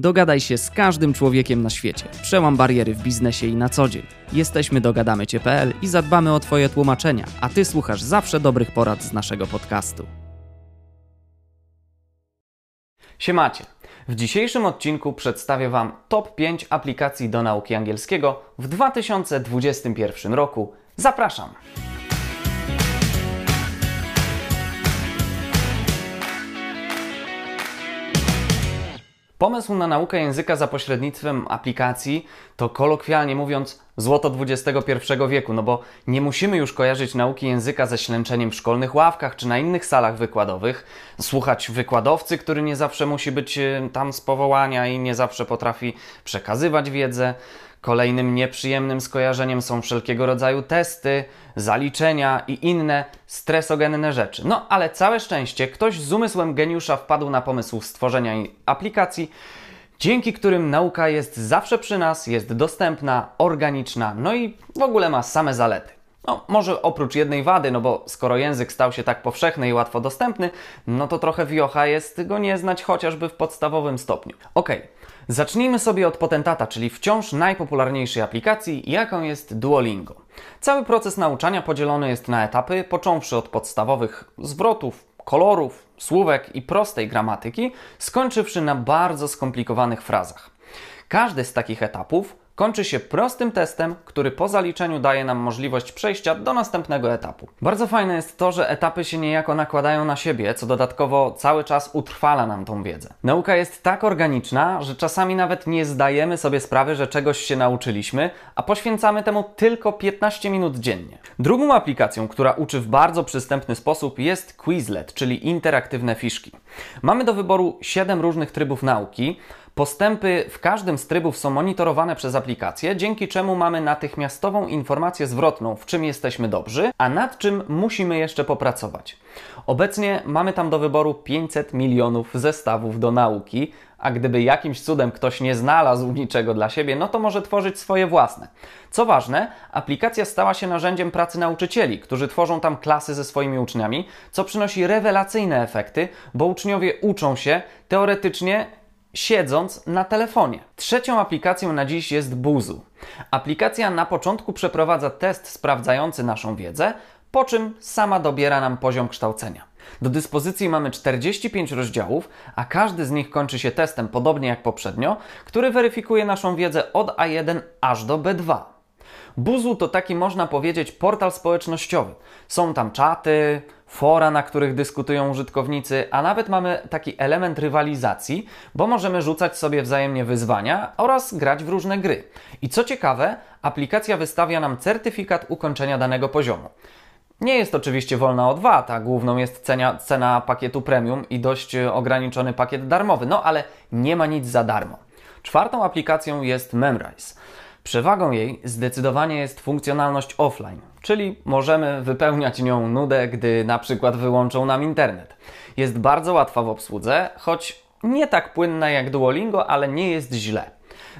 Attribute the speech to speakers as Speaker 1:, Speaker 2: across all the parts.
Speaker 1: Dogadaj się z każdym człowiekiem na świecie. Przełam bariery w biznesie i na co dzień. Jesteśmy dogadamycie.pl i zadbamy o Twoje tłumaczenia, a Ty słuchasz zawsze dobrych porad z naszego podcastu. Siemacie. W dzisiejszym odcinku przedstawię Wam top 5 aplikacji do nauki angielskiego w 2021 roku. Zapraszam! Pomysł na naukę języka za pośrednictwem aplikacji to kolokwialnie mówiąc złoto XXI wieku, no bo nie musimy już kojarzyć nauki języka ze ślęczeniem w szkolnych ławkach czy na innych salach wykładowych, słuchać wykładowcy, który nie zawsze musi być e, tam z powołania i nie zawsze potrafi przekazywać wiedzę. Kolejnym nieprzyjemnym skojarzeniem są wszelkiego rodzaju testy, zaliczenia i inne stresogenne rzeczy. No ale całe szczęście ktoś z umysłem geniusza wpadł na pomysł stworzenia aplikacji, dzięki którym nauka jest zawsze przy nas, jest dostępna, organiczna, no i w ogóle ma same zalety. No, może oprócz jednej wady, no bo skoro język stał się tak powszechny i łatwo dostępny, no to trochę wiocha jest go nie znać chociażby w podstawowym stopniu. Okej, okay. zacznijmy sobie od potentata, czyli wciąż najpopularniejszej aplikacji, jaką jest Duolingo. Cały proces nauczania podzielony jest na etapy, począwszy od podstawowych zwrotów, kolorów, słówek i prostej gramatyki, skończywszy na bardzo skomplikowanych frazach. Każdy z takich etapów kończy się prostym testem, który po zaliczeniu daje nam możliwość przejścia do następnego etapu. Bardzo fajne jest to, że etapy się niejako nakładają na siebie, co dodatkowo cały czas utrwala nam tą wiedzę. Nauka jest tak organiczna, że czasami nawet nie zdajemy sobie sprawy, że czegoś się nauczyliśmy, a poświęcamy temu tylko 15 minut dziennie. Drugą aplikacją, która uczy w bardzo przystępny sposób jest Quizlet, czyli interaktywne fiszki. Mamy do wyboru 7 różnych trybów nauki, Postępy w każdym z trybów są monitorowane przez aplikację, dzięki czemu mamy natychmiastową informację zwrotną, w czym jesteśmy dobrzy, a nad czym musimy jeszcze popracować. Obecnie mamy tam do wyboru 500 milionów zestawów do nauki, a gdyby jakimś cudem ktoś nie znalazł niczego dla siebie, no to może tworzyć swoje własne. Co ważne, aplikacja stała się narzędziem pracy nauczycieli, którzy tworzą tam klasy ze swoimi uczniami, co przynosi rewelacyjne efekty, bo uczniowie uczą się teoretycznie siedząc na telefonie. Trzecią aplikacją na dziś jest Buzu. Aplikacja na początku przeprowadza test sprawdzający naszą wiedzę, po czym sama dobiera nam poziom kształcenia. Do dyspozycji mamy 45 rozdziałów, a każdy z nich kończy się testem, podobnie jak poprzednio, który weryfikuje naszą wiedzę od A1 aż do B2. Buzu to taki, można powiedzieć, portal społecznościowy. Są tam czaty, fora, na których dyskutują użytkownicy, a nawet mamy taki element rywalizacji, bo możemy rzucać sobie wzajemnie wyzwania oraz grać w różne gry. I co ciekawe, aplikacja wystawia nam certyfikat ukończenia danego poziomu. Nie jest oczywiście wolna od VAT, a główną jest cena, cena pakietu premium i dość ograniczony pakiet darmowy, no ale nie ma nic za darmo. Czwartą aplikacją jest Memrise. Przewagą jej zdecydowanie jest funkcjonalność offline, czyli możemy wypełniać nią nudę, gdy na przykład wyłączą nam internet. Jest bardzo łatwa w obsłudze, choć nie tak płynna jak Duolingo, ale nie jest źle.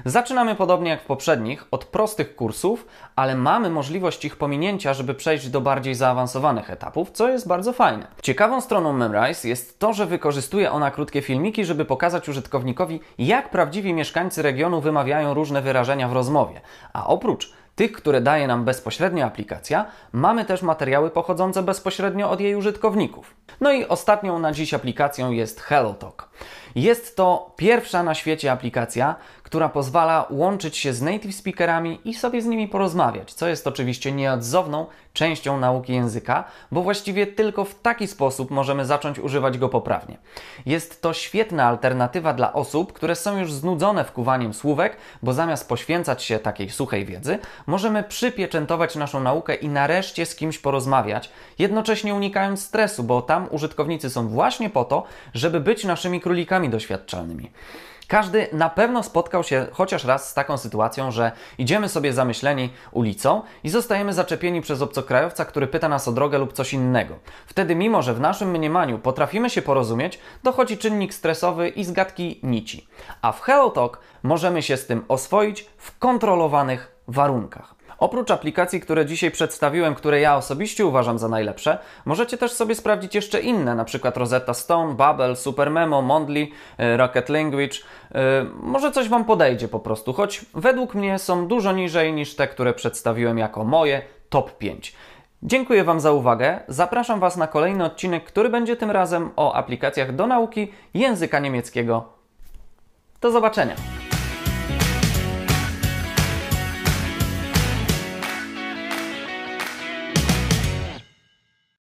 Speaker 1: Zaczynamy podobnie jak w poprzednich, od prostych kursów, ale mamy możliwość ich pominięcia, żeby przejść do bardziej zaawansowanych etapów, co jest bardzo fajne. Ciekawą stroną Memrise jest to, że wykorzystuje ona krótkie filmiki, żeby pokazać użytkownikowi, jak prawdziwi mieszkańcy regionu wymawiają różne wyrażenia w rozmowie. A oprócz tych, które daje nam bezpośrednio aplikacja, mamy też materiały pochodzące bezpośrednio od jej użytkowników. No i ostatnią na dziś aplikacją jest HelloTalk. Jest to pierwsza na świecie aplikacja, która pozwala łączyć się z native speakerami i sobie z nimi porozmawiać, co jest oczywiście nieodzowną częścią nauki języka, bo właściwie tylko w taki sposób możemy zacząć używać go poprawnie. Jest to świetna alternatywa dla osób, które są już znudzone wkuwaniem słówek, bo zamiast poświęcać się takiej suchej wiedzy, możemy przypieczętować naszą naukę i nareszcie z kimś porozmawiać, jednocześnie unikając stresu, bo tam użytkownicy są właśnie po to, żeby być naszymi królikami doświadczalnymi. Każdy na pewno spotkał się chociaż raz z taką sytuacją, że idziemy sobie zamyśleni ulicą i zostajemy zaczepieni przez obcokrajowca, który pyta nas o drogę lub coś innego. Wtedy, mimo że w naszym mniemaniu potrafimy się porozumieć, dochodzi czynnik stresowy i zgadki nici. A w HelloTalk możemy się z tym oswoić w kontrolowanych warunkach. Oprócz aplikacji, które dzisiaj przedstawiłem, które ja osobiście uważam za najlepsze, możecie też sobie sprawdzić jeszcze inne, np. Rosetta Stone, Babel, SuperMemo, Mondly, e, Rocket Language. E, Może coś Wam podejdzie po prostu, choć według mnie są dużo niżej niż te, które przedstawiłem jako moje top 5. Dziękuję Wam za uwagę. Zapraszam Was na kolejny odcinek, który będzie tym razem o aplikacjach do nauki języka niemieckiego. Do zobaczenia.